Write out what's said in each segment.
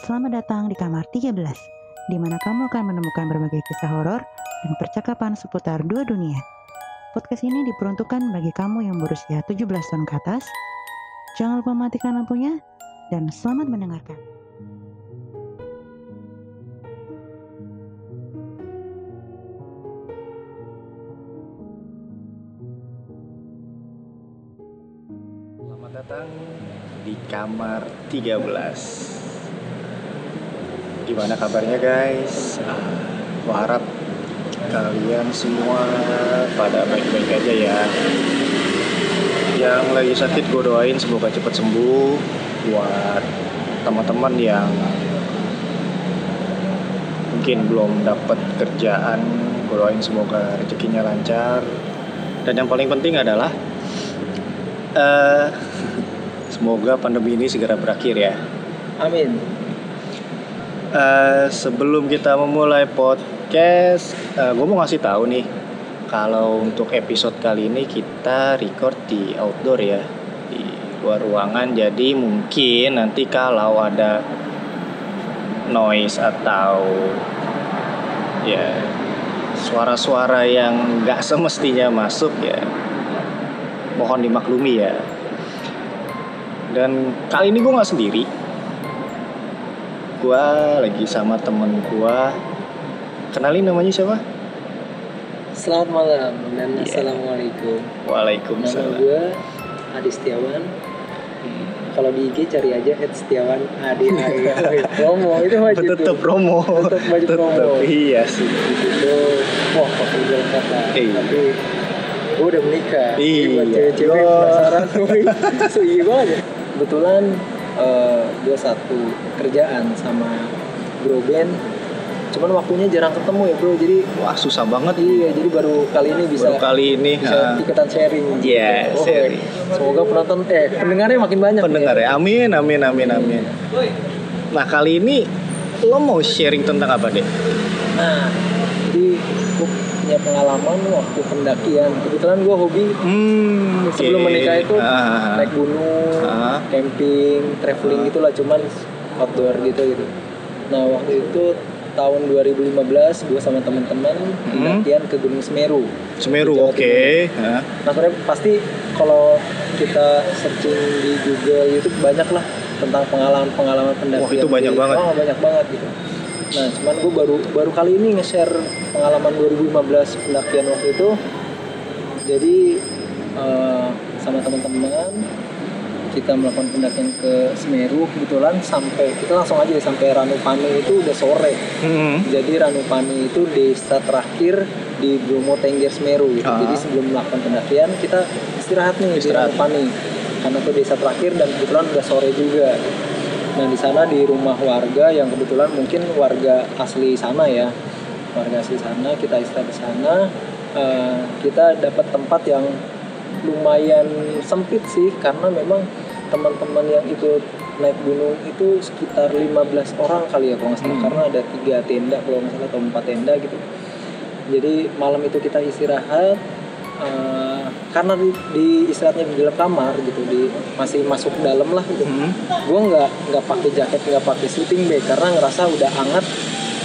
Selamat datang di kamar 13, di mana kamu akan menemukan berbagai kisah horor dan percakapan seputar dua dunia. Podcast ini diperuntukkan bagi kamu yang berusia 17 tahun ke atas. Jangan lupa matikan lampunya dan selamat mendengarkan. Selamat datang di kamar 13 Gimana kabarnya guys? Harap kalian semua pada baik-baik aja ya Yang lagi sakit gue doain semoga cepat sembuh Buat teman-teman yang mungkin belum dapat kerjaan gue doain semoga rezekinya lancar dan yang paling penting adalah eh semoga pandemi ini segera berakhir ya. Amin. Eh, sebelum kita memulai podcast, gue mau ngasih tahu nih kalau untuk episode kali ini kita record di outdoor ya di luar ruangan. Jadi mungkin nanti kalau ada noise atau ya suara-suara yang nggak semestinya masuk ya mohon dimaklumi ya. Dan kali ini gue nggak sendiri. Gue lagi sama temen gue. Kenalin namanya siapa? Selamat malam dan Iya. assalamualaikum. Nama Waalaikumsalam. gue Adi Setiawan. Kalau di IG cari aja Ed Setiawan Adi promo itu wajib Tetep tuh. promo. Tetep wajib promo. Iya sih. Itu wah pakai jual kata. Iya. Tapi gue udah menikah. Iya. buat cewek-cewek penasaran. So iya banget ya. Kebetulan eh, gue satu kerjaan sama Bro Glenn. Cuman waktunya jarang ketemu ya bro. Jadi Wah susah banget. Iya, jadi baru kali ini bisa Baru kali ini bisa ha, ikutan sharing. Iya, Oh, sharing. Semoga penonton eh pendengarnya makin banyak. pendengar ya. Amin, amin, amin, amin. Nah kali ini lo mau sharing tentang apa deh? Nah, jadi punya pengalaman waktu pendakian. Kebetulan gue hobi Hmm, sebelum menikah itu Ah, naik gunung, Ah. camping, traveling gitulah cuman outdoor gitu gitu. Nah waktu itu tahun 2015 gue sama teman-teman pendakian ke Gunung Semeru. Semeru, oke. Timur. Ah, Nah sebenarnya pasti kalau kita searching di Google YouTube banyak lah tentang pengalaman-pengalaman pendakian. Wah, itu banyak di- banget. Oh, banyak banget gitu. Nah cuman gue baru baru kali ini nge-share pengalaman 2015 pendakian waktu itu. Jadi eh, sama teman-teman kita melakukan pendakian ke Semeru kebetulan sampai kita langsung aja sampai Ranupani itu udah sore. hmm, Jadi Ranupani itu desa terakhir di Bromo Tengger Semeru gitu. Ah. Jadi sebelum melakukan pendakian kita istirahat nih Istirahat. di Ranupani. Karena itu desa terakhir dan kebetulan udah sore juga. Nah di sana di rumah warga yang kebetulan mungkin warga asli sana ya, warga asli sana kita istirahat di sana. Eh, kita dapat tempat yang lumayan sempit sih karena memang teman-teman yang ikut naik gunung itu sekitar 15 orang kali ya kalau nggak salah Hmm. karena ada tiga tenda kalau nggak salah atau empat tenda gitu jadi malam itu kita istirahat eh, karena di, di istirahatnya di dalam kamar gitu di masih masuk dalam lah gitu hmm. gue nggak nggak pakai jaket nggak pakai sleeping bag karena ngerasa udah hangat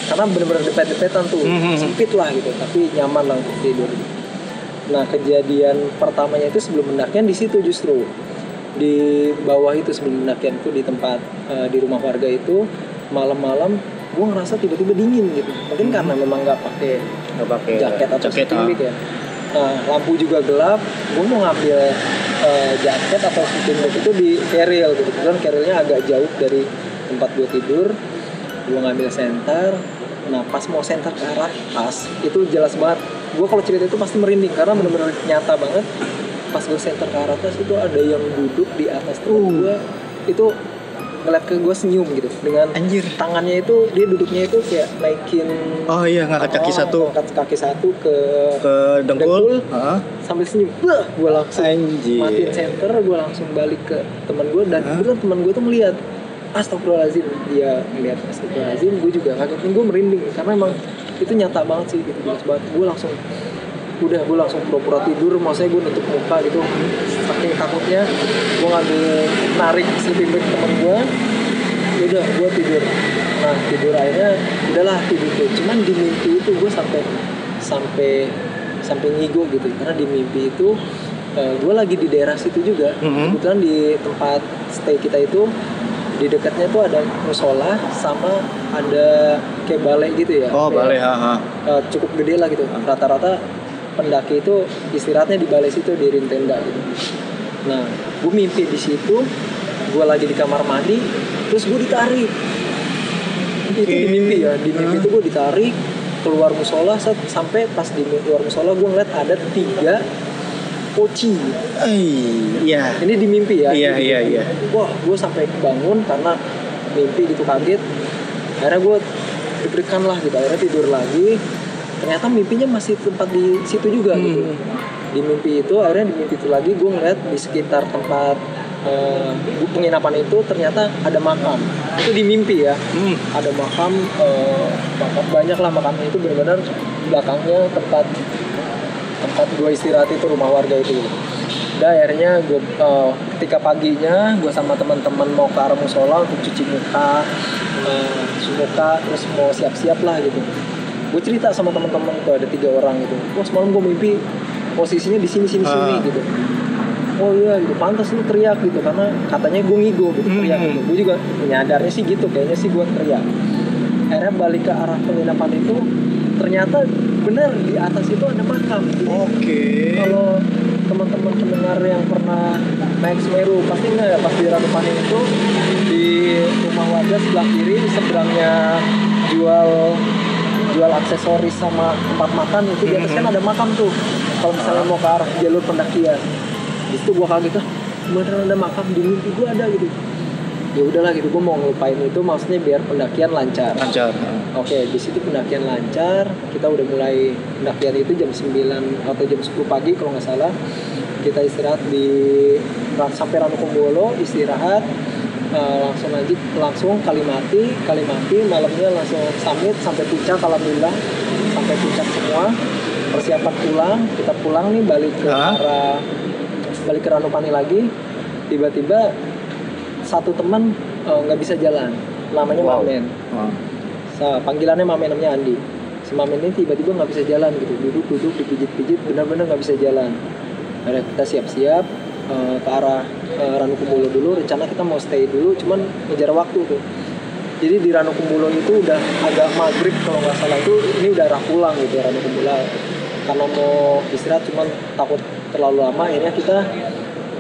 karena bener-bener depet-depetan tuh Mhm. sempit lah gitu tapi nyaman lah untuk tidur nah kejadian pertamanya itu sebelum pendakian di situ justru di bawah itu sebelum pendakian itu di tempat eh, di rumah warga itu malam-malam gue ngerasa tiba-tiba dingin gitu mungkin Mhm. karena memang nggak pakai Nggak pakai jaket atau jaket, sleeping ah. bag ya. Nah, lampu juga gelap. Gue mau ngambil eh, jaket atau sleeping bag itu di carriel gitu. Kebetulan carrielnya agak jauh dari tempat gue tidur. Gue ngambil senter. Nah, pas mau senter ke arah tas, itu jelas banget. Gue kalau cerita itu pasti merinding karena bener-bener nyata banget. Pas gue senter ke arah tas itu ada yang duduk di atas temen Uh. gue. Itu ngeliat ke gue senyum gitu dengan Anjir. tangannya itu dia duduknya itu kayak naikin Oh iya ngangkat kaki Oh, satu angkat kaki satu ke ke dengkul. Dengkul. Ah, sambil senyum gue langsung Anjir. matiin center gue langsung balik ke teman gue dan Hah? kebetulan teman gue tuh melihat astagfirullahaladzim dia melihat astagfirullahaladzim gue juga kaget gue merinding karena emang itu nyata banget sih gitu jelas banget gue langsung udah gue langsung pura-pura tidur maksudnya gue nutup muka gitu. Saking takutnya gue ngambil narik sleeping bag temen gue udah gue tidur. Nah tidur akhirnya udahlah tidur tuh cuman di mimpi itu gue sampai sampai sampai ngigo gitu. Karena di mimpi itu gue lagi di daerah situ juga. Mhm. kebetulan di tempat stay kita itu di dekatnya tuh ada musola sama ada kayak balai gitu ya. Oh, Kayak, balai, ha, ha. eh, cukup gede lah gitu. Rata-rata pendaki itu istirahatnya di balai situ di tenda gitu. Nah gue mimpi di situ gue lagi di kamar mandi terus gue ditarik. Itu di mimpi ya di mimpi itu gue ditarik keluar musola set, sampai pas di luar musola gue ngeliat ada tiga poci. Iya. ini di mimpi ya Iya, iya, iya. wah gue sampai bangun karena mimpi gitu kaget. Akhirnya gue deg-degan lah gitu akhirnya tidur lagi ternyata mimpinya masih tempat di situ juga Hmm. gitu di mimpi itu akhirnya di mimpi itu lagi gue ngeliat di sekitar tempat eh, penginapan itu ternyata ada makam itu di mimpi ya Hmm. ada makam eh, makam banyak lah makamnya itu benar-benar belakangnya tempat tempat gue istirahat itu rumah warga itu gitu. Udah akhirnya gue eh, ketika paginya gue sama teman-teman mau ke arah musola untuk cuci muka, eh, cuci muka terus mau siap-siap lah gitu. Gue cerita sama teman-teman tuh ada tiga orang gitu. Wah semalam gue mimpi posisinya di sini sini sini Ah. gitu. Oh iya gitu, pantas lu teriak gitu karena katanya gue ngigo gitu teriak Hmm. gitu. Gue juga nyadarnya sih gitu, kayaknya sih gue teriak. Akhirnya balik ke arah penginapan itu, ternyata benar di atas itu ada makam. Oke. kalau teman-teman pendengar yang pernah naik Semeru pasti nggak ya pas di Ranupani itu di rumah warga sebelah kiri seberangnya jual aksesoris sama tempat makan itu di atas kan ada makam tuh kalau misalnya mau ke arah jalur pendakian di situ gua kaget ah beneran ada makam di mimpi gua ada gitu ya udahlah gitu gua mau ngelupain itu maksudnya biar pendakian lancar Lancar. Oke, di situ pendakian lancar. Kita udah mulai pendakian itu jam 9 atau jam 10 pagi kalau nggak salah. Kita istirahat di sampai Ranukumbolo, istirahat eh, langsung lanjut langsung Kalimati, Kalimati malamnya langsung summit sampai puncak alhamdulillah sampai puncak semua. Persiapan pulang, kita pulang nih balik ke Hah? arah balik ke Ranupani lagi. Tiba-tiba satu teman eh, nggak bisa jalan, namanya Wow. Mamen. Oh. Sa- panggilannya Mamen namanya Andi. Si Mamen ini tiba-tiba nggak bisa jalan gitu, duduk-duduk dipijit-pijit, benar-benar nggak bisa jalan. Akhirnya kita siap-siap eh, ke arah uh, Ranukumbolo dulu. Rencana kita mau stay dulu, cuman ngejar waktu tuh. Jadi di Ranukumbolo itu udah agak maghrib kalau nggak salah itu ini udah arah pulang gitu Ranukumbolo. Karena mau istirahat cuman takut terlalu lama, akhirnya kita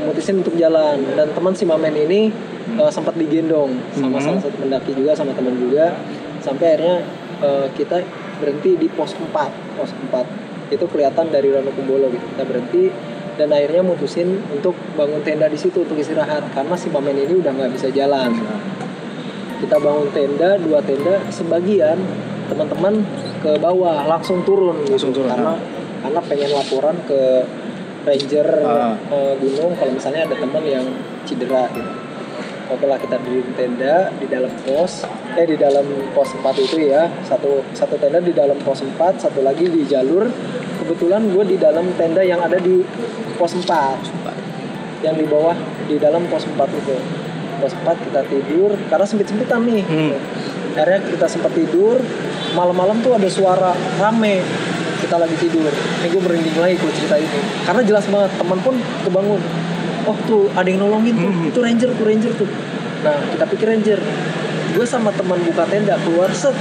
memutusin untuk jalan. Dan teman si Mamen ini eh, sempat digendong sama Mhm. salah satu pendaki juga sama teman juga sampai akhirnya eh, kita berhenti di pos 4 pos 4 itu kelihatan dari Ranukumbolo gitu kita berhenti dan akhirnya mutusin untuk bangun tenda di situ untuk istirahat karena si Mamen ini udah nggak bisa jalan. Kita bangun tenda dua tenda sebagian teman-teman ke bawah langsung turun. Gitu. Langsung turun, karena karena pengen laporan ke ranger Ah. eh, gunung kalau misalnya ada teman yang cedera gitu. Oke lah kita di tenda di dalam pos. Eh di dalam pos 4 itu ya satu satu tenda di dalam pos 4 satu lagi di jalur. Kebetulan gue di dalam tenda yang ada di pos 4 yang di bawah di dalam pos 4 itu. Pos 4 kita tidur karena sempit-sempitan nih. Hmm. akhirnya kita sempat tidur malam-malam tuh ada suara rame. Kita lagi tidur. Ini gue merinding lagi gue cerita ini. Karena jelas banget teman pun kebangun. Oh tuh ada yang nolongin tuh. Hmm. itu ranger tuh ranger tuh. Nah kita pikir ranger. Gue sama teman buka tenda keluar set.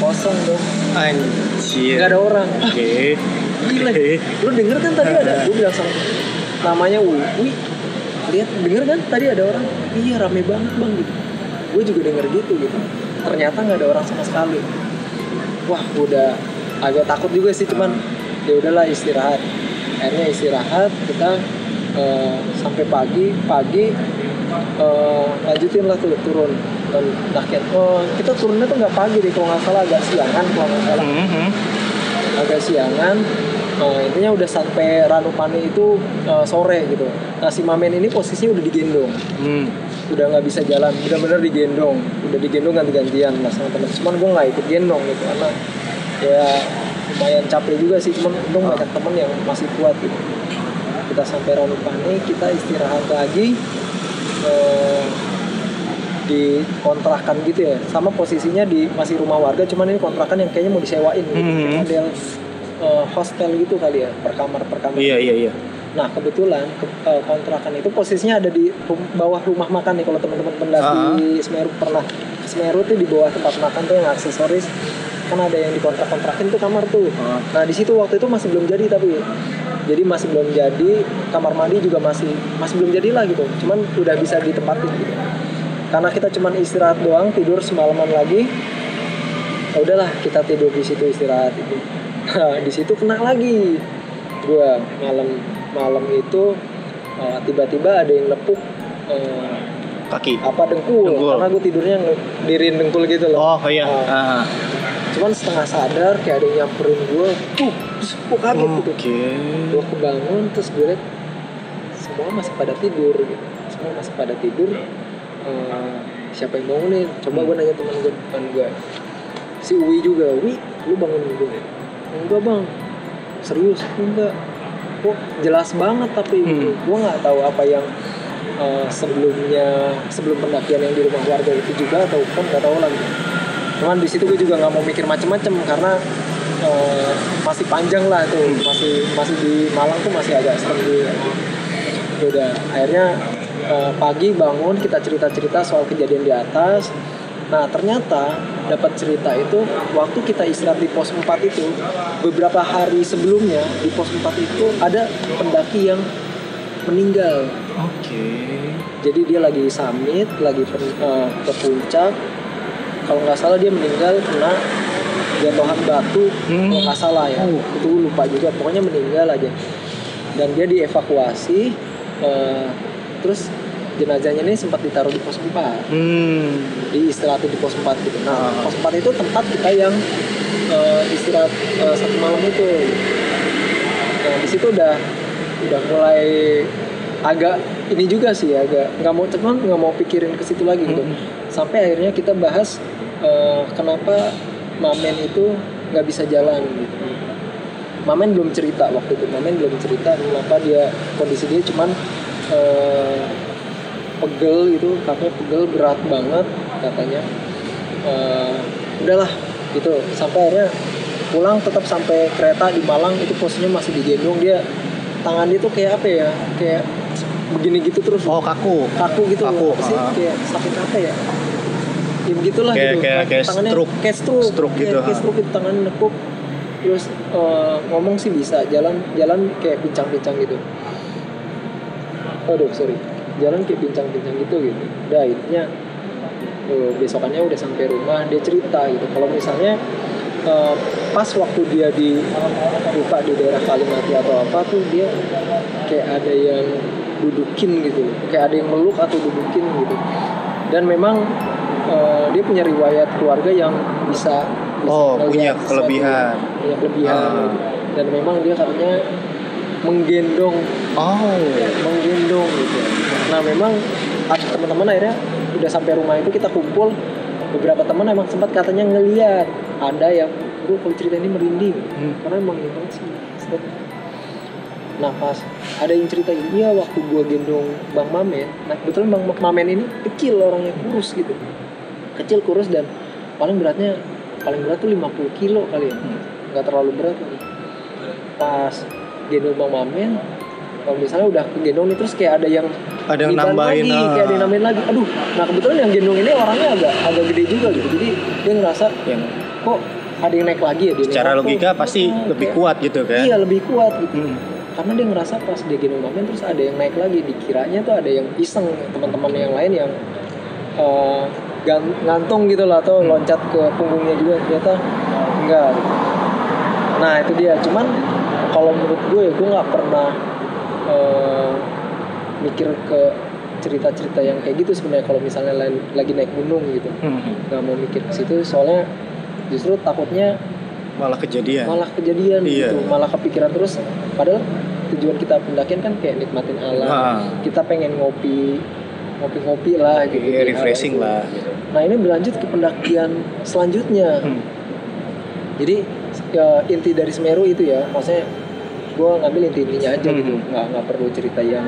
Kosong dong. Anjir. nggak ada orang. Oke. Gila. Oke. lu denger kan tadi ada gue bilang sama namanya Uwi lihat denger kan? Tadi ada orang iya rame banget bang gitu. Gue juga denger gitu gitu. Ternyata nggak ada orang sama sekali. Wah udah agak takut juga sih cuman ya udahlah istirahat. Akhirnya istirahat kita eh, sampai pagi pagi eh, lanjutin lah tuh turun dan dakian oh, kita turunnya tuh nggak pagi deh kalau nggak salah agak siangan kalau nggak salah. Mhm. agak siangan Eh, intinya udah sampai Ranupani itu eh, sore gitu. Nah si Mamen ini posisinya udah digendong. Hmm. udah nggak bisa jalan benar-benar digendong. Udah digendong ganti-gantian lah sama teman cuman gue nggak ikut gendong gitu karena ya lumayan capek juga sih. Cuman untung banyak temen yang masih kuat gitu. Kita sampai Ranupani kita istirahat lagi Eh, di kontrakan gitu ya. Sama posisinya di masih rumah warga cuman ini kontrakan yang kayaknya mau disewain gitu. Mhm. Kayak model eh, hostel gitu kali ya per kamar per kamar. Iya iya iya. nah kebetulan ke- eh, kontrakan itu posisinya ada di rum- bawah rumah makan nih kalau teman-teman pendaki Semeru pernah Semeru tuh di bawah tempat makan tuh yang aksesoris. Kan ada yang dikontrak-kontrakin tuh kamar tuh. Ah. nah di situ waktu itu masih belum jadi tapi jadi masih belum jadi kamar mandi juga masih masih belum jadi lah gitu. Cuman udah bisa ditempatin gitu. Karena kita cuman istirahat doang tidur semalaman lagi ya udahlah kita tidur di situ istirahat itu nah di situ kena lagi gua malam malam itu uh, tiba-tiba ada yang nepuk uh, Kaki. apa dengkul, Dengkul. karena gue tidurnya ngedirin dengkul gitu loh Oh iya. Ah. Ah. cuman setengah sadar kayak ada yang nyamperin gue uh terus gue kaget gitu Oke. gue kebangun terus gue liat semua masih pada tidur gitu semua masih pada tidur Eh, siapa yang bangunin coba gue nanya teman gue teman gue si Uwi juga Uwi lu bangun gue enggak bang. Serius enggak. Kok jelas banget tapi Hmm. gue nggak tahu apa yang eh, sebelumnya sebelum pendakian yang di rumah warga itu juga atau kan nggak tahu lagi. Cuman di situ gue juga nggak mau mikir macem-macem karena eh, masih panjang lah tuh masih masih di Malang tuh masih agak serem Ya udah akhirnya eh, pagi bangun kita cerita-cerita soal kejadian di atas nah ternyata dapat cerita itu waktu kita istirahat di pos 4 itu beberapa hari sebelumnya di pos 4 itu ada pendaki yang meninggal Oke. jadi dia lagi summit lagi pen- eh, ke puncak kalau nggak salah dia meninggal kena jatuhan batu Hmm. kalau nggak salah ya Oh. itu lupa juga pokoknya meninggal aja dan dia dievakuasi eh, terus jenazahnya ini sempat ditaruh di pos 4 Hmm. di istirahat di pos 4 gitu nah Ah. pos 4 itu tempat kita yang eh, istirahat eh, satu malam itu nah di situ udah udah mulai agak ini juga sih agak nggak mau cuman nggak mau pikirin ke situ lagi gitu Hmm. sampai akhirnya kita bahas eh, kenapa Mamen itu nggak bisa jalan gitu Mamen belum cerita waktu itu Mamen belum cerita kenapa dia kondisi dia cuman eh, pegel gitu katanya pegel berat banget katanya. Eh, udahlah gitu. Sampai akhirnya pulang tetap sampai kereta di Malang itu posisinya masih digendong. Dia tangan dia tuh kayak apa ya kayak begini gitu terus. Oh kaku. kaku gitu. Kaku, apa sih? kayak sakit apa ya? Ya begitulah Kayak- gitu. kayak- kayak tangannya stroke. kayak stroke. Stroke Iya, gitu, kayak stroke gitu tangan nekuk. Terus eh, ngomong sih bisa jalan jalan kayak pincang-pincang gitu. Aduh sorry jalan kayak pincang-pincang gitu gitu. Udah akhirnya eh, besokannya udah sampai rumah dia cerita gitu. Kalau misalnya eh, pas waktu dia di lupa di daerah Kalimati atau apa tuh dia kayak ada yang dudukin gitu. Kayak ada yang meluk atau dudukin gitu. Dan memang eh, dia punya riwayat keluarga yang bisa, bisa Oh, punya kelebihan. punya kelebihan gitu. dan memang dia katanya menggendong Oh. menggendong gitu. Nah memang ada teman-teman akhirnya udah sampai rumah itu kita kumpul beberapa teman emang sempat katanya ngeliat ada yang gue kalau cerita ini merinding Hmm. karena emang ini banget sih. Nah pas ada yang cerita iya waktu gue gendong Bang Mamen, nah kebetulan Bang Mamen ini kecil orangnya kurus gitu, kecil kurus dan paling beratnya paling berat tuh 50 kilo kali ya, nggak terlalu berat lagi. Pas gendong Bang Mamen, kalau misalnya udah gendong nih terus kayak ada yang Ada yang nambahin. lagi, ah. kayak ada yang nambahin lagi. Aduh, nah kebetulan yang gendong ini orangnya agak agak gede juga gitu. Jadi dia ngerasa Yang kok ada yang naik lagi ya dia. secara naik, logika kok- pasti Ah, lebih kayak- kuat gitu kan. Iya lebih kuat gitu. Hmm. Karena dia ngerasa pas dia gendong Mamen terus ada yang naik lagi. Dikiranya tuh ada yang iseng teman-teman yang lain yang gan- ngantung gitu lah atau loncat ke punggungnya juga ternyata enggak. gitu. Nah itu dia. Cuman kalau menurut gue gue nggak pernah eh, mikir ke cerita-cerita yang kayak gitu sebenarnya kalau misalnya lain- lagi naik gunung gitu Hmm. nggak mau mikir ke situ soalnya justru takutnya Malah kejadian. malah kejadian Iya. gitu malah kepikiran terus padahal tujuan kita pendakian kan kayak nikmatin alam Ah. kita pengen ngopi ngopi-ngopi lah gitu Iya, di refreshing hari itu. lah gitu. nah ini berlanjut ke pendakian selanjutnya Hmm. jadi ya, inti dari Semeru itu ya maksudnya gue ngambil inti-intinya aja gitu. Hmm. nggak nggak perlu cerita yang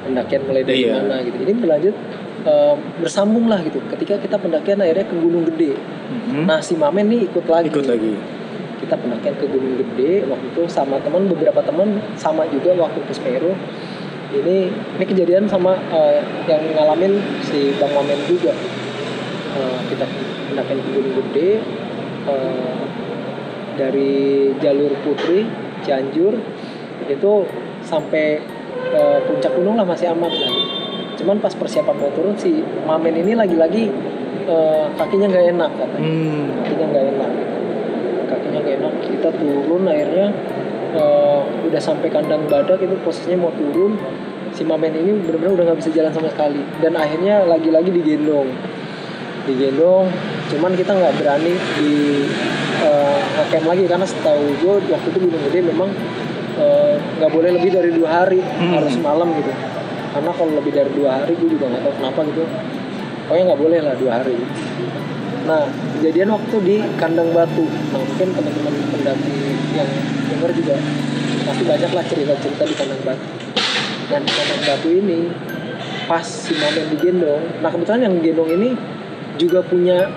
pendakian mulai dari Iya. mana gitu. Ini berlanjut eh, bersambung lah gitu. Ketika kita pendakian akhirnya ke Gunung Gede. Mhm. nah si Mamen nih ikut lagi. Ikut lagi. Kita pendakian ke Gunung Gede waktu itu sama teman beberapa teman sama juga waktu ke Semeru. Ini ini kejadian sama eh, yang ngalamin si Bang Mamen juga. Eh, kita pendakian ke Gunung Gede eh, dari jalur Putri Cianjur itu sampai eh, puncak gunung lah masih aman lah. Cuman pas persiapan mau turun si Mamen ini lagi-lagi eh, kakinya nggak enak katanya. Hmm. kakinya nggak enak. Kakinya nggak enak kita turun akhirnya eh, udah sampai kandang badak itu posisinya mau turun. Si Mamen ini benar-benar udah nggak bisa jalan sama sekali. Dan akhirnya lagi-lagi digendong. Digendong cuman kita nggak berani di eh, ngecamp lagi karena setahu gue waktu itu Gunung Gede memang eh, nggak boleh lebih dari dua hari Hmm. harus malam gitu karena kalau lebih dari dua hari gue juga nggak tahu kenapa gitu pokoknya nggak boleh lah dua hari Nah, kejadian waktu di kandang batu. Nah, mungkin teman-teman pendaki yang dengar juga pasti banyak lah cerita-cerita di kandang batu. Dan di kandang batu ini pas si Mamen digendong, nah kebetulan yang gendong ini juga punya,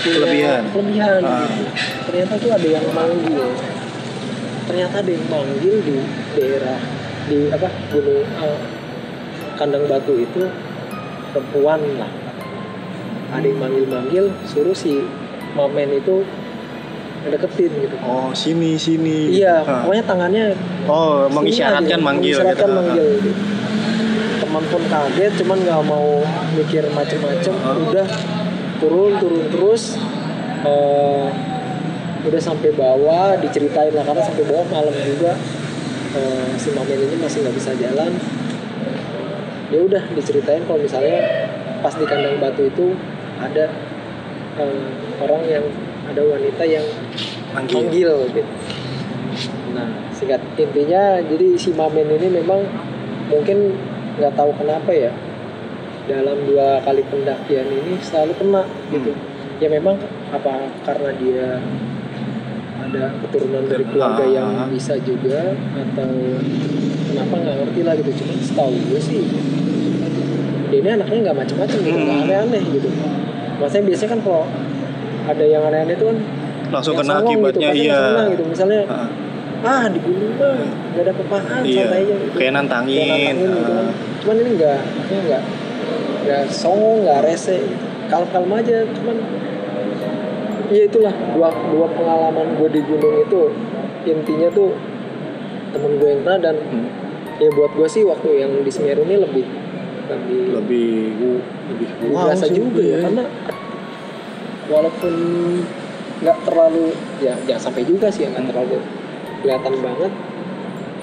punya Kelebihan. kelebihan Ah. gitu. Ternyata tuh ada yang manggil. Ternyata ada yang manggil di daerah di apa gunung eh, kandang batu itu perempuan lah ada yang manggil-manggil suruh si Mamen itu deketin gitu oh sini sini iya Ah. pokoknya tangannya oh mengisyaratkan manggil mengisyaratkan gitu. manggil gitu. teman pun kaget cuman nggak mau mikir macem-macem Ah. udah turun turun terus eh, udah sampai bawah diceritain lah karena sampai bawah malam juga eh, si Mamen ini masih nggak bisa jalan ya udah diceritain kalau misalnya pas di kandang batu itu ada eh, orang yang ada wanita yang manggil, manggil gitu. Nah, singkat intinya jadi si Mamen ini memang mungkin nggak tahu kenapa ya dalam dua kali pendakian ini selalu kena gitu. Ya memang apa karena dia ada keturunan dari keluarga Ah. yang bisa juga atau kenapa nggak ngerti lah gitu. Cuma setahu gue sih dia ini anaknya nggak macem-macem gitu, nggak Hmm. aneh-aneh gitu. Maksudnya biasanya kan kalau ada yang aneh-aneh itu kan langsung kena akibatnya gitu, iya kena gitu. Misalnya Ah, ah di gunung mah nggak ada apa-apaan iya santai aja gitu. kayak nantangin, Kayak nantangin gitu kan. Ah. Cuman ini enggak, maksudnya enggak enggak songong, enggak rese. Kalem-kalem aja, cuman ya itulah dua dua pengalaman gue di gunung itu intinya tuh temen gue yang kena dan Hmm. ya buat gue sih waktu yang di Semeru ini lebih lebih lebih lebih wow berasa sih, juga ya iya. karena walaupun nggak terlalu ya jangan sampai juga sih ya nggak Hmm. terlalu kelihatan banget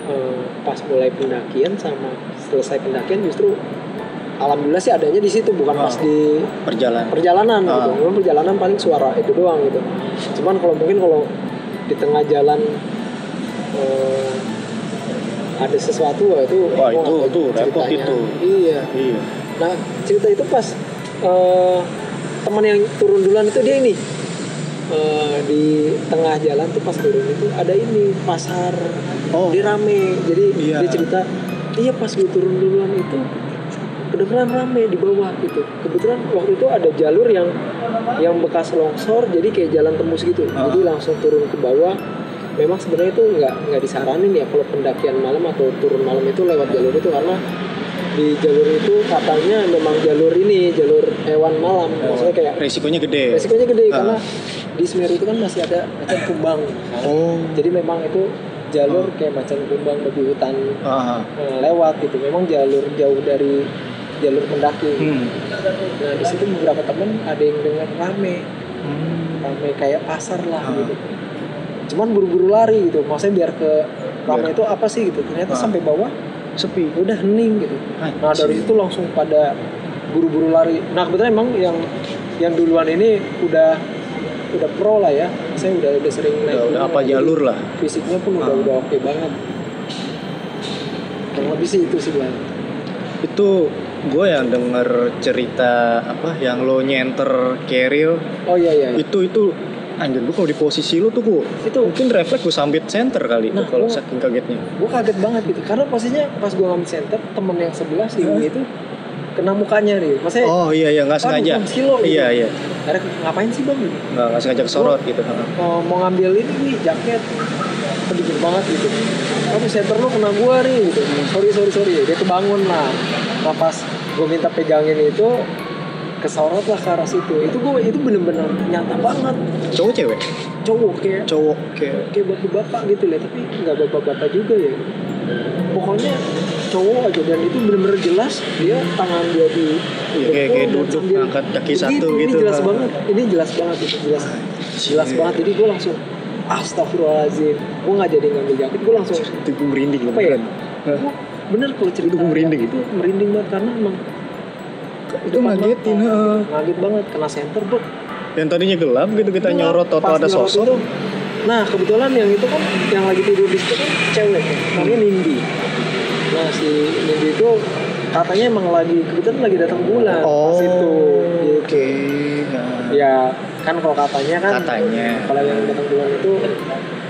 eh, pas mulai pendakian sama selesai pendakian justru alhamdulillah sih adanya di situ bukan pas Ah. di perjalanan. perjalanan Ah. gitu Memang perjalanan paling suara itu doang gitu. Cuman kalau mungkin kalau di tengah jalan eh, ada sesuatu itu Wah, gua itu- itu repot itu. iya. Iya. Nah cerita itu pas eh, teman yang turun duluan itu dia ini Eh, di tengah jalan tuh pas turun itu ada ini pasar. Oh. Dia rame. Jadi Iya. dia cerita iya pas gue turun duluan itu kedengeran rame di bawah gitu. Kebetulan waktu itu ada jalur yang yang bekas longsor jadi kayak jalan tembus gitu. Ah. jadi langsung turun ke bawah. Memang sebenarnya itu nggak nggak disaranin ya kalau pendakian malam atau turun malam itu lewat jalur itu karena di jalur itu katanya memang jalur ini jalur hewan malam. Maksudnya kayak resikonya gede. resikonya gede Ah. karena di Semeru itu kan masih ada macan kumbang. Oh. Jadi memang itu jalur kayak macan kumbang babi hutan ah eh, lewat gitu. Memang jalur jauh dari jalur pendaki hmm. nah di situ beberapa temen ada yang dengar rame. Hmm. rame kayak pasar lah Ah. gitu. Cuman buru-buru lari gitu. Maksudnya biar ke rame Biar- itu apa sih gitu. Ternyata Ah. sampai bawah sepi. Udah hening gitu. Nah dari itu langsung pada buru-buru lari. Nah kebetulan emang yang yang duluan ini udah udah pro lah ya. Saya udah udah sering naik udah, udah gunung, apa jalur lah. Fisiknya pun udah Ah. udah oke banget. Kurang lebih sih itu sih bang. Itu gue yang denger cerita apa yang lo nyenter keril oh iya iya, iya. itu itu anjir gue kalau di posisi lo tuh gue itu mungkin refleks gue sambit center kali Nah, kalau saking kagetnya gue kaget banget gitu karena posisinya pas gue ngambil center temen yang sebelah si Hah? itu kena mukanya nih maksudnya Oh iya iya nggak sengaja. Silo, gitu. Iya iya. ada ngapain sih bang Nggak nggak sengaja kesorot gitu. Oh, mau ngambil ini nih jaket pedikit banget gitu kamu center lu kena gua nih gitu sorry sorry sorry dia kebangun lah nah pas gue minta pegangin itu kesorot lah ke arah situ itu gue itu bener-bener nyata banget Cowok cewek? cowok kayak Cowok kayak kayak bapak-bapak gitu lah tapi nggak bapak-bapak juga ya pokoknya cowok aja dan itu bener-bener jelas dia tangan dia di Iya, kayak- duduk sambil kaki satu ini gitu. jelas Ah. banget ini jelas banget itu jelas jelas Iya. banget jadi gue langsung astagfirullahaladzim gue nggak jadi ngambil jaket gue langsung itu gue merinding apa ya. Bener kalau cerita Itu merinding. itu merinding banget karena emang Itu ngagetin. heeh. ngaget banget kena center bro Yang tadinya gelap gitu kita Gelap, nyorot atau ada sosok. itu, nah kebetulan yang itu kan yang lagi tidur di situ kan cewek namanya Nindi nah si Nindi itu katanya emang lagi kebetulan lagi datang bulan Oh. pas itu gitu. Oke. Nah, ya kan kalau katanya kan Katanya. kalau yang datang bulan itu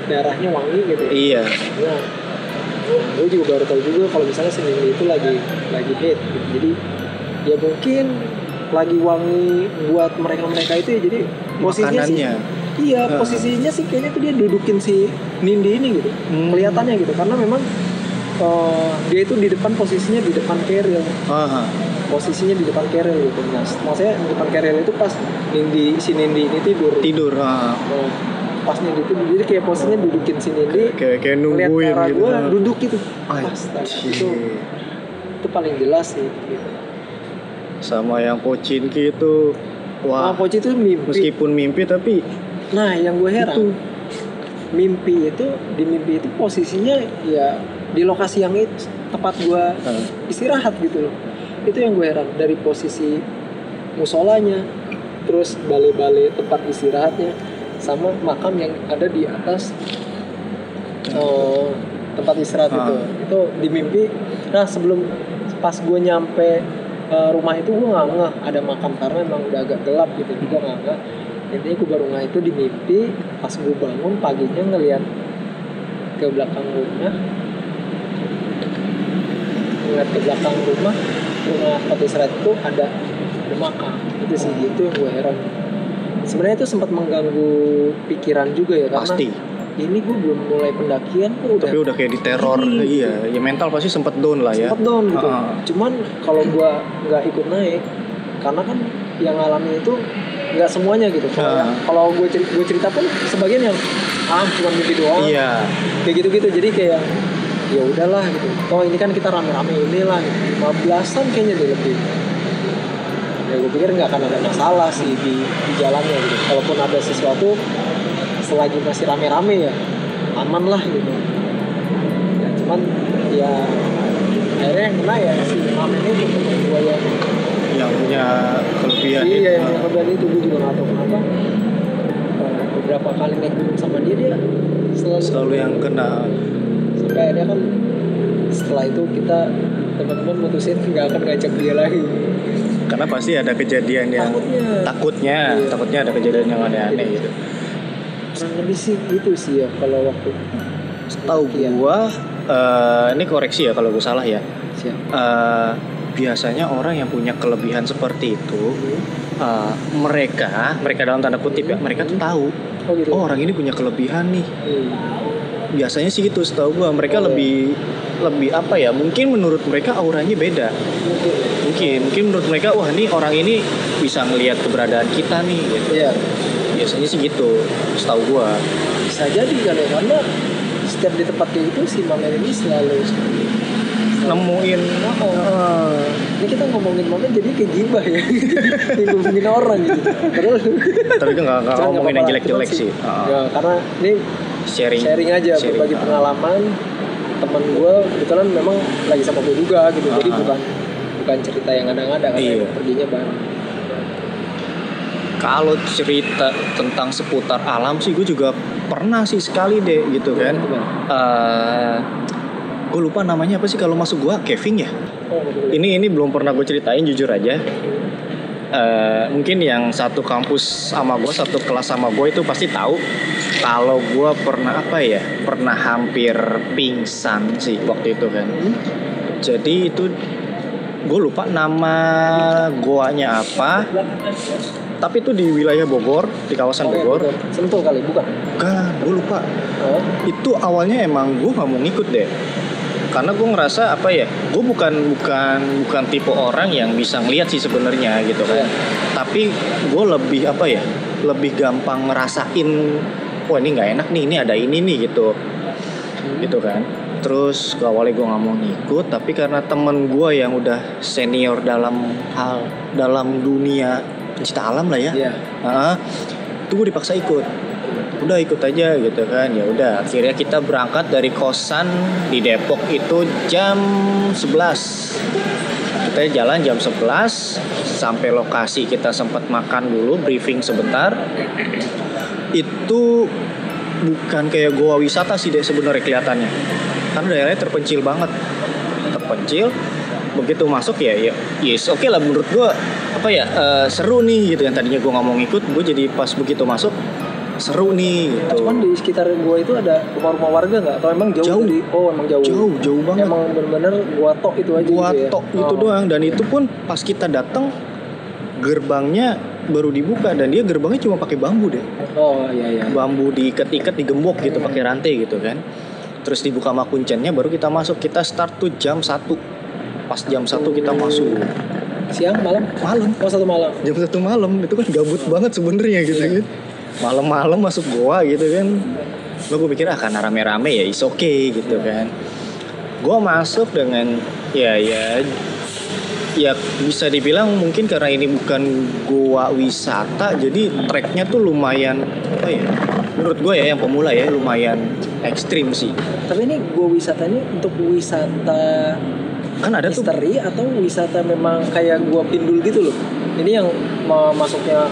darahnya wangi gitu ya. Iya. Nah, gue juga baru tahu juga kalau misalnya si itu lagi lagi hate gitu. jadi ya mungkin lagi wangi buat mereka-mereka itu ya jadi posisinya sih iya Heeh. posisinya sih kayaknya tuh dia dudukin si Nindi ini gitu Hmm. kelihatannya gitu karena memang eh, dia itu di depan posisinya di depan keril Aha. posisinya di depan keril gitu nah maksudnya di depan keril itu pas Nindi si Nindi ini tidur Tidur. ah. Nah, pas Nindi tidur jadi kayak posisinya dudukin si Nindi Kayak kayak nungguin ke arah gitu. gua duduk gitu. Anjir. Astaga, itu itu paling jelas sih gitu. Sama yang Pocinki itu Nah, wah Poci itu mimpi. meskipun mimpi tapi nah yang gue heran itu. mimpi itu di mimpi itu posisinya ya di lokasi yang itu tempat gue ah, istirahat gitu loh. Itu yang gue heran dari posisi musolanya terus balai-balai tempat istirahatnya sama makam yang ada di atas eh, tempat istirahat Ah. itu itu di mimpi. Nah sebelum pas gue nyampe eh, rumah itu gue nggak ngeh ada makam karena emang udah agak gelap gitu. Gue nggak ngeh. Intinya gue baru ngeh itu di mimpi pas gue bangun paginya ngeliat ke belakang rumah. Ngeliat ke belakang rumah rumah tempat istirahat itu ada ada makam. Itu sih itu yang gue heran sebenarnya itu sempat mengganggu pikiran juga ya karena pasti. ini gue belum mulai pendakian kok udah Tapi udah kayak diteror. Iya. Iya, ya mental pasti sempet down lah ya. sempet down gitu Ah. cuman kalau gue nggak ikut naik karena kan yang ngalamin itu nggak semuanya gitu kalau yang- kalau gue cerita, gue cerita pun sebagian yang ah cuma mimpi doang Iya. kayak gitu gitu jadi kayak ya udahlah gitu oh ini kan kita rame-rame inilah gitu. 15an kayaknya deh lebih ya gue pikir nggak akan ada masalah sih di, di jalannya gitu kalaupun ada sesuatu selagi masih rame-rame ya aman lah gitu ya cuman ya akhirnya yang kena ya si ramen itu temen gue yang Yang punya kelebihan iya itu. yang kemudian itu gue juga nggak tahu kenapa Eh, beberapa kali naik gunung sama dia dia selalu Selalu yang kena. sampai akhirnya kan setelah itu kita teman-teman mutusin nggak akan ngajak dia lagi Karena pasti ada kejadian yang takutnya takutnya, Iya. takutnya ada kejadian yang aneh-aneh gitu. kurang lebih sih gitu sih ya kalau waktu Tahu Iya. gua eh, ini koreksi ya kalau gue salah ya. siap Eh, biasanya orang yang punya kelebihan seperti itu eh, mereka mereka dalam tanda kutip ya mereka tuh tahu oh gitu oh orang ini punya kelebihan nih Hmm. biasanya sih gitu setahu gua mereka Oh, lebih lebih apa ya mungkin menurut mereka auranya beda mungkin mungkin menurut mereka wah nih orang ini bisa ngelihat keberadaan kita nih gitu. Iya. Biasanya sih gitu setahu gua. Bisa jadi kali ya karena setiap di tempat kayak gitu si Mamen ini selalu nemuin. Oh, eh, ini kita ngomongin Mamen jadi kayak gibah ya. Ngomongin orang gitu. Padahal tapi itu nggak ngomongin yang jelek-jelek cuman sih. Ah, ya karena ini sharing. sharing aja Sharing. berbagi Ah. pengalaman. Teman gue kebetulan memang lagi sama gue juga gitu jadi Ah. bukan bukan cerita yang ada-ada karena Iya. perginya bareng kalau cerita tentang seputar alam sih gue juga pernah sih sekali deh gitu kan Bang. Eh gue lupa namanya apa sih kalau masuk gua Kevin ya oh betul. ini ini belum pernah gue ceritain jujur aja Eh mungkin yang satu kampus sama gue satu kelas sama gue itu pasti tahu kalau gue pernah apa ya pernah hampir pingsan sih waktu itu kan Hmm? jadi itu gue lupa nama goanya apa. Tapi itu di wilayah Bogor di kawasan Oke, Bogor. Betul. Sentul kali, bukan? kan gue lupa. Oh, itu awalnya emang gue nggak mau ngikut deh. Karena gue ngerasa apa ya gue bukan bukan bukan tipe orang yang bisa ngeliat sih sebenarnya gitu kan. Iya. tapi gue lebih apa ya lebih gampang ngerasain wah ini nggak enak nih ini ada ini nih gitu. Gitu kan terus awalnya gue nggak mau ngikut tapi karena temen gue yang udah senior dalam hal dalam dunia pencipta alam lah ya. Iya. Heeh. itu gue dipaksa ikut. Udah ikut aja gitu kan ya udah. Akhirnya kita berangkat dari kosan di Depok itu jam 11 kita jalan jam 11 sampai lokasi kita sempat makan dulu briefing sebentar. Itu bukan kayak goa wisata sih deh sebenarnya kelihatannya karena daerahnya terpencil banget terpencil begitu masuk ya ya yes oke lah menurut gua apa ya eh, seru nih gitu yang tadinya gua nggak mau ngikut gue jadi pas begitu masuk seru nih gitu Cuman di sekitar gua itu ada rumah-rumah warga nggak? Atau emang jauh, Jauh. dari? Oh, emang jauh. jauh jauh banget Emang bener-bener gua tok itu aja gua gitu ya? tok itu Oh. doang dan itu pun pas kita datang gerbangnya baru dibuka dan dia gerbangnya cuma pakai bambu deh Oh, iya iya. bambu diikat-ikat digembok gitu pakai rantai gitu kan terus dibuka sama kuncennya baru kita masuk. Kita start tuh jam 1 pas jam 1 kita masuk. Siang, malam? malam. Oh, satu malam. jam satu malam itu kan gabut banget sebenarnya gitu kan. Malam-malam masuk goa gitu kan. Lo gue pikir ah karena rame-rame ya is okay gitu kan. Gue masuk dengan ya ya ya bisa dibilang mungkin karena ini bukan goa wisata jadi treknya tuh lumayan apa ya menurut gue ya yang pemula ya lumayan ekstrim sih. Tapi ini gua wisata ini untuk wisata kan ada tuh. misteri atau wisata memang kayak gua pindul gitu loh. Ini yang masuknya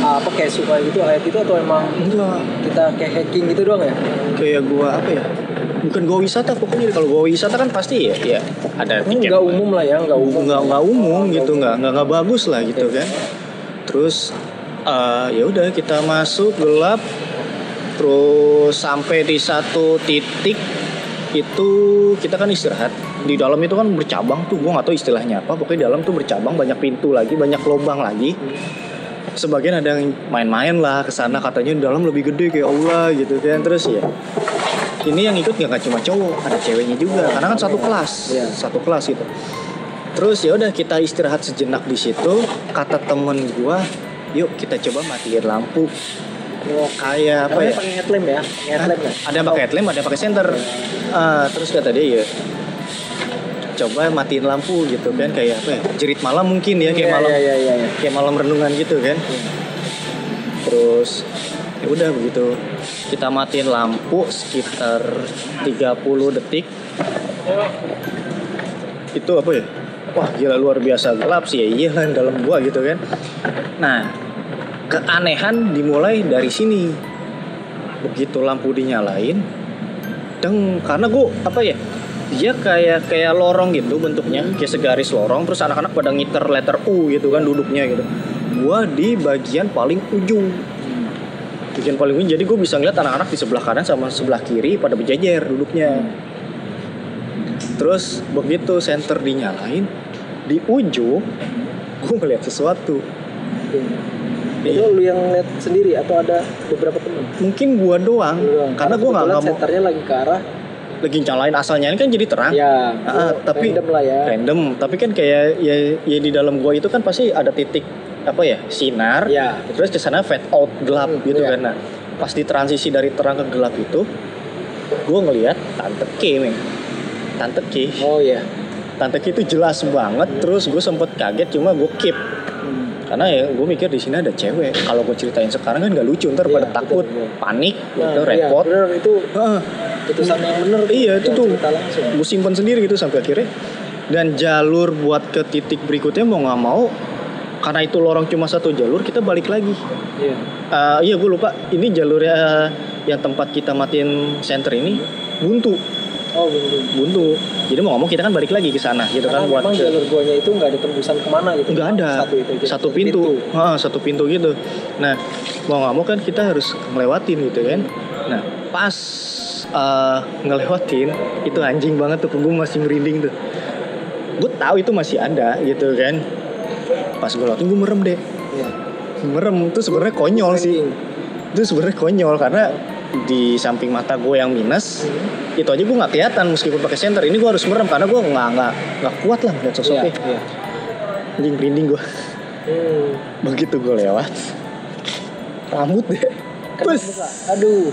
apa kayak sungai gitu air gitu atau emang enggak. kita kayak hacking gitu doang ya? kayak gua apa ya bukan gua wisata pokoknya. Kalau gua wisata kan pasti ya ya ada tiket. nggak umum lah ya, nggak umum. nggak nggak umum Nggak gitu nggak nggak nggak bagus lah gitu kan. Terus eh, ya udah kita masuk gelap terus sampai di satu titik itu kita kan istirahat. Di dalam itu kan bercabang tuh gua nggak tahu istilahnya apa. Pokoknya di dalam tuh bercabang banyak pintu lagi banyak lubang lagi. Sebagian ada yang main-main lah ke sana katanya di dalam lebih gede kayak aula gitu kan. Terus ya ini yang ikut nggak cuma cowok ada ceweknya juga. Karena kan satu kelas Iya. satu kelas gitu. Terus ya udah kita istirahat sejenak di situ. Kata temen gua yuk kita coba matiin lampu Oh, kayak apa ya pakai headlamp ya? Pakai headlamp ya? ada pakai headlamp ada pakai senter Ah, terus kata dia ya coba matiin lampu gitu kan kayak apa ya jerit malam mungkin ya kayak Iya, malam Iya, iya, iya. iya. kayak malam renungan gitu kan terus ya udah begitu kita matiin lampu sekitar 30 detik itu apa ya wah gila luar biasa gelap sih ya iyalah dalam gua gitu kan nah keanehan dimulai dari sini. Begitu lampu dinyalain deng karena gua apa ya dia kayak kayak lorong gitu bentuknya kayak segaris lorong terus anak-anak pada ngiter letter U gitu kan duduknya gitu. Gua di bagian paling ujung. Bagian paling ujung jadi gue bisa ngeliat anak-anak di sebelah kanan sama sebelah kiri pada berjejer duduknya. Terus begitu center dinyalain di ujung gue ngeliat sesuatu Itu lu yang lihat sendiri atau ada beberapa teman? mungkin gua doang doang. karena nggak kebetulan nggak mau senternya lagi ke arah lagi nyalain asalnya ini kan jadi terang ya, Ah, tapi- random lah ya. random tapi kan kayak ya, ya di dalam gua itu kan pasti ada titik apa ya sinar Ya. terus ke sana fade out gelap Hmm, gitu iya. kan nah pas di transisi dari terang ke gelap itu gua ngelihat tante K men tante K Oh iya. tante K itu jelas banget terus gue sempet kaget cuma gue keep Hmm. Karena ya gue mikir di sini ada cewek kalau gue ceritain sekarang kan nggak lucu ntar Iya, pada betul, takut betul. panik Nah, gitu iya, repot bener, itu Heeh. putusan yang bener Iya, itu tuh. gue simpen sendiri gitu sampai akhirnya dan jalur buat ke titik berikutnya mau nggak mau karena itu lorong cuma satu jalur kita balik lagi Iya. Eh, iya gue lupa ini jalurnya yang tempat kita matiin center ini buntu Oh bener. buntu jadi mau ngomong kita kan balik lagi ke sana gitu Karena kan buat memang ke- jalur guanya itu nggak ada tembusan ke mana gitu. nggak ada. Satu itu aja. satu pintu, Ah, satu pintu gitu. Nah mau nggak mau kan kita harus ngelewatin gitu kan. Nah pas eh, ngelewatin itu anjing banget tuh gue masih merinding tuh. Gue tahu itu masih ada gitu kan. Pas gue lewatin gue merem deh Iya. merem itu sebenarnya konyol sih. Itu sebenarnya konyol karena di samping mata gue yang minus itu aja gue nggak kelihatan meskipun pakai senter ini gue harus merem karena gue nggak nggak nggak kuat lah Iya, sosoknya iya. anjing merinding gue Hmm. begitu gue lewat rambut deh muka. Aduh.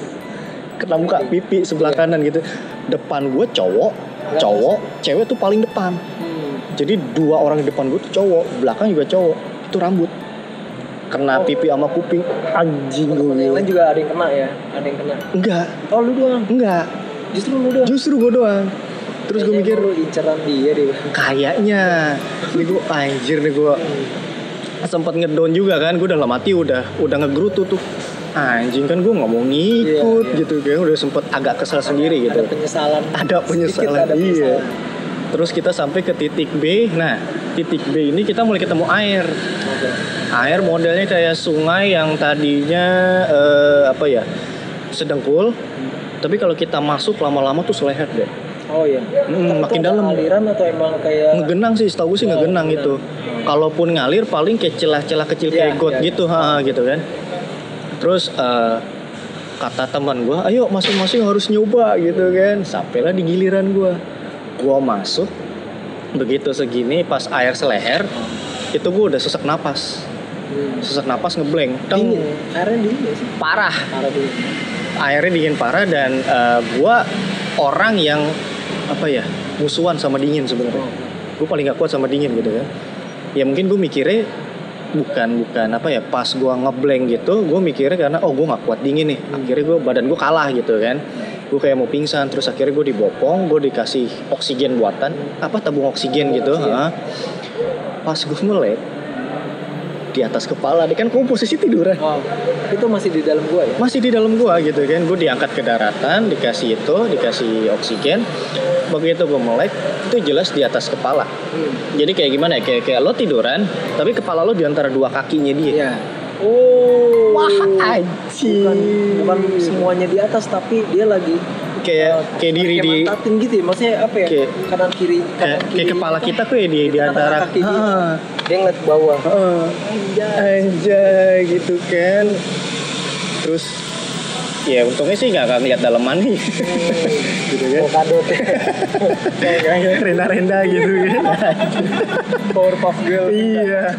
kena muka pipi sebelah Iya. kanan gitu depan gue cowok cowok cewek tuh paling depan Hmm. jadi dua orang di depan gue tuh cowok belakang juga cowok itu rambut kena Oh. pipi sama kuping anjing Temen yang gue lain juga ada yang kena ya, ada yang kena. enggak Oh lu doang, enggak justru lu doang. justru gue doang terus gue mikir lu inceran dia deh. kayaknya ini gue anjir nih gue sempat ngedon juga kan gue dalam hati udah udah ngegerutu tuh anjing kan gue nggak mau ngikut Iya, iya. gitu kan udah sempet agak kesel sendiri gitu Ada penyesalan. ada penyesalan ada iya penyesalan. terus kita sampai ke titik B nah titik B ini kita mulai ketemu air. Air modelnya kayak sungai yang tadinya eh, apa ya sedengkul tapi kalau kita masuk lama-lama tuh seleher deh Oh iya. Hmm, makin dalam. Aliran atau emang kayak ngegenang sih setahu sih Oh, ngegenang itu kalaupun ngalir paling kayak celah-celah kecil Iya, kayak got iya. gitu ha gitu kan terus eh, kata teman gue ayo masing-masing harus nyoba gitu kan sampailah di giliran gue gue masuk begitu segini pas air seleher itu gue udah sesak napas Hmm. Sesak napas ngeblank dingin. Airnya dingin gak sih? parah Parah dingin. airnya dingin parah dan eh, gue orang yang apa ya musuhan sama dingin sebenarnya Oh. gue paling gak kuat sama dingin gitu kan ya mungkin gue mikirnya bukan bukan apa ya pas gue ngeblank gitu gue mikirnya karena oh gue nggak kuat dingin nih akhirnya gue badan gue kalah gitu kan gue kayak mau pingsan terus akhirnya gue dibopong gue dikasih oksigen buatan apa tabung oksigen gitu Oksigen. ha. pas gue melek di atas kepala. Dia kan gue posisi tiduran Oh, itu masih di dalam gua ya? masih di dalam gua gitu kan. Gue diangkat ke daratan dikasih itu dikasih oksigen. Begitu gue melek itu jelas di atas kepala. Hmm. jadi kayak gimana ya? Kayak kayak lo tiduran tapi kepala lo di antara dua kakinya dia. Iya. Oh. wah Bukan, anjing bukan semuanya di atas tapi dia lagi kayak eh, kayak diri kayak di mantatin gitu ya. Maksudnya apa ya? Kayak- kanan kiri kanan kayak, kiri. kayak kepala kita tuh ya di di antara kaki dia. Dia ngeliat bawah. Heeh. Anjay. anjay gitu kan terus ya untungnya sih nggak akan lihat daleman nih gitu kan kayak renda-renda gitu kan Powerpuff Girl. iya